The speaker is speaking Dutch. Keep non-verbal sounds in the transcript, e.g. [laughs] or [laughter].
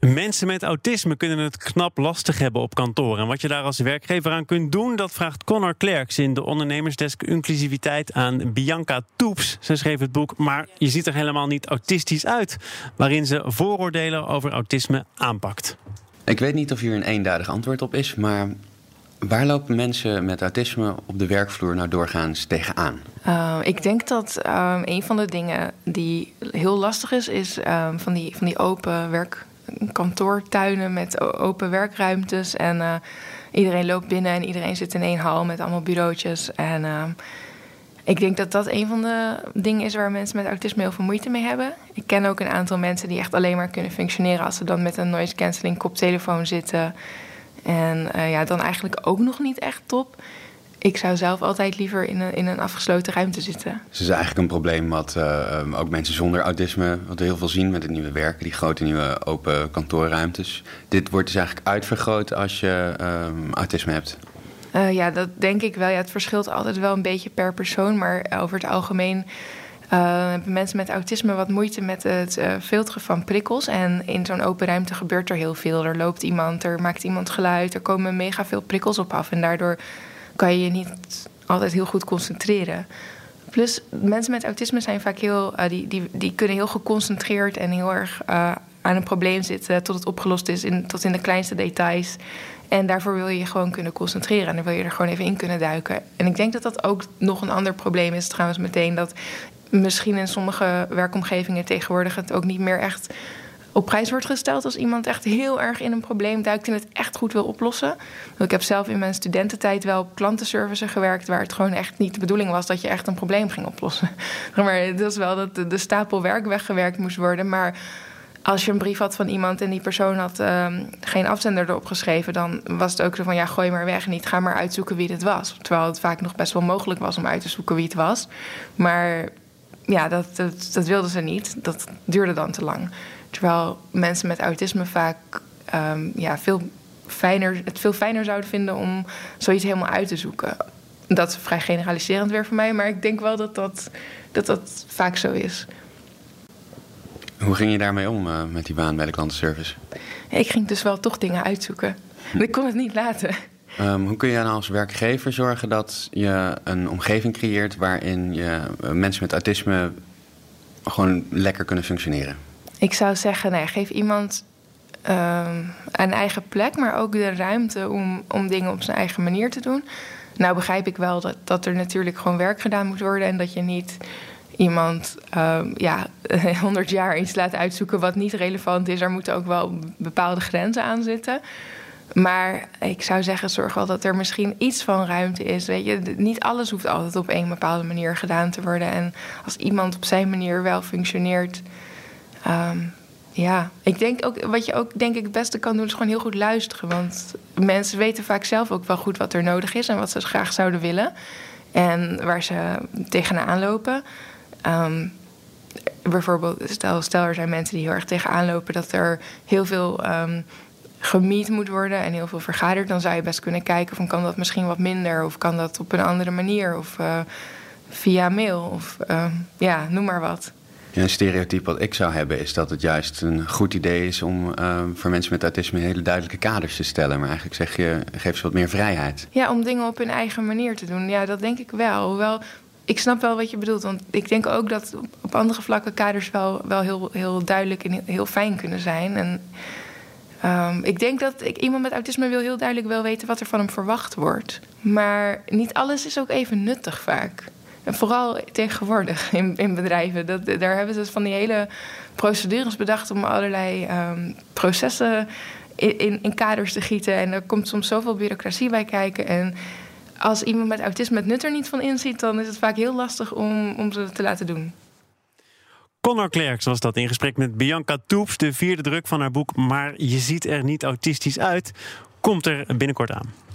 Mensen met autisme kunnen het knap lastig hebben op kantoor. En wat je daar als werkgever aan kunt doen, dat vraagt Connor Klerks in de ondernemersdesk inclusiviteit aan Bianca Toeps. Ze schreef het boek Maar je ziet er helemaal niet autistisch uit, waarin ze vooroordelen over autisme aanpakt. Ik weet niet of hier een eenduidig antwoord op is, maar waar lopen mensen met autisme op de werkvloer nou doorgaans tegenaan? Uh, ik denk dat uh, een van de dingen die heel lastig is, is uh, van, die, van die open werk kantoortuinen met open werkruimtes. En uh, iedereen loopt binnen en iedereen zit in één hal met allemaal bureautjes. En uh, ik denk dat dat een van de dingen is waar mensen met autisme heel veel moeite mee hebben. Ik ken ook een aantal mensen die echt alleen maar kunnen functioneren als ze dan met een noise cancelling koptelefoon zitten. En uh, ja, dan eigenlijk ook nog niet echt top. Ik zou zelf altijd liever in een, in een afgesloten ruimte zitten. Dus het is eigenlijk een probleem wat uh, ook mensen zonder autisme wat we heel veel zien met het nieuwe werken, die grote nieuwe open kantoorruimtes. Dit wordt dus eigenlijk uitvergroot als je uh, autisme hebt. Uh, ja, dat denk ik wel. Ja, het verschilt altijd wel een beetje per persoon, maar over het algemeen hebben mensen met autisme wat moeite met het filteren van prikkels. En in zo'n open ruimte gebeurt er heel veel. Er loopt iemand, er maakt iemand geluid, er komen mega veel prikkels op af. En daardoor kan je je niet altijd heel goed concentreren. Plus, mensen met autisme zijn vaak heel, uh, die, die, die kunnen heel geconcentreerd en heel erg uh, aan een probleem zitten tot het opgelost is, in, tot in de kleinste details. En daarvoor wil je je gewoon kunnen concentreren en dan wil je er gewoon even in kunnen duiken. En ik denk dat dat ook nog een ander probleem is, trouwens, meteen. Dat misschien in sommige werkomgevingen tegenwoordig het ook niet meer echt op prijs wordt gesteld als iemand echt heel erg in een probleem duikt en het echt goed wil oplossen. Ik heb zelf in mijn studententijd wel op klantenservice gewerkt, waar het gewoon echt niet de bedoeling was dat je echt een probleem ging oplossen. [laughs] Maar het was wel dat de stapel werk weggewerkt moest worden. Maar als je een brief had van iemand en die persoon had um, geen afzender erop geschreven, dan was het ook zo van ja, gooi maar weg, niet ga maar uitzoeken wie dit was. Terwijl het vaak nog best wel mogelijk was om uit te zoeken wie het was. Maar ja, dat, dat, dat wilden ze niet. Dat duurde dan te lang. Terwijl mensen met autisme vaak um, ja, veel fijner, het veel fijner zouden vinden om zoiets helemaal uit te zoeken. Dat is vrij generaliserend weer voor mij, maar ik denk wel dat dat, dat, dat vaak zo is. Hoe ging je daarmee om uh, met die baan bij de klantenservice? Ik ging dus wel toch dingen uitzoeken. ik kon het niet laten. Um, hoe kun je dan als werkgever zorgen dat je een omgeving creëert waarin je mensen met autisme gewoon lekker kunnen functioneren? Ik zou zeggen, nee, geef iemand um, een eigen plek, maar ook de ruimte om, om dingen op zijn eigen manier te doen. Nou begrijp ik wel dat, dat er natuurlijk gewoon werk gedaan moet worden en dat je niet iemand um, ja, [laughs] 100 jaar iets laat uitzoeken wat niet relevant is. Er moeten ook wel bepaalde grenzen aan zitten. Maar ik zou zeggen, zorg wel dat er misschien iets van ruimte is. Weet je, niet alles hoeft altijd op een bepaalde manier gedaan te worden. En als iemand op zijn manier wel functioneert, Um, ja, ik denk ook, wat je ook denk ik het beste kan doen, is gewoon heel goed luisteren. Want mensen weten vaak zelf ook wel goed wat er nodig is en wat ze graag zouden willen. En waar ze tegenaan lopen. Um, bijvoorbeeld, stel, er zijn mensen die heel erg tegenaan lopen dat er heel veel um, gemiet moet worden en heel veel vergaderd. Dan zou je best kunnen kijken van kan dat misschien wat minder of kan dat op een andere manier of uh, via mail of ja, noem maar wat. Ja, een stereotype wat ik zou hebben is dat het juist een goed idee is om uh, voor mensen met autisme hele duidelijke kaders te stellen. Maar eigenlijk zeg je, geef ze wat meer vrijheid. Ja, om dingen op hun eigen manier te doen. Ja, dat denk ik wel. Hoewel, ik snap wel wat je bedoelt. Want ik denk ook dat op andere vlakken kaders wel, wel heel, heel duidelijk en heel fijn kunnen zijn. En um, ik denk dat ik, iemand met autisme wil heel duidelijk wel weten wat er van hem verwacht wordt. Maar niet alles is ook even nuttig vaak. Vooral tegenwoordig in, in bedrijven. Dat, daar hebben ze van die hele procedures bedacht om allerlei um, processen in, in, in, kaders te gieten. En er komt soms zoveel bureaucratie bij kijken. En als iemand met autisme het nut er niet van inziet, dan is het vaak heel lastig om, om ze te laten doen. Connor Klerks was dat in gesprek met Bianca Toeps. De vierde druk van haar boek Maar je ziet er niet autistisch uit, komt er binnenkort aan.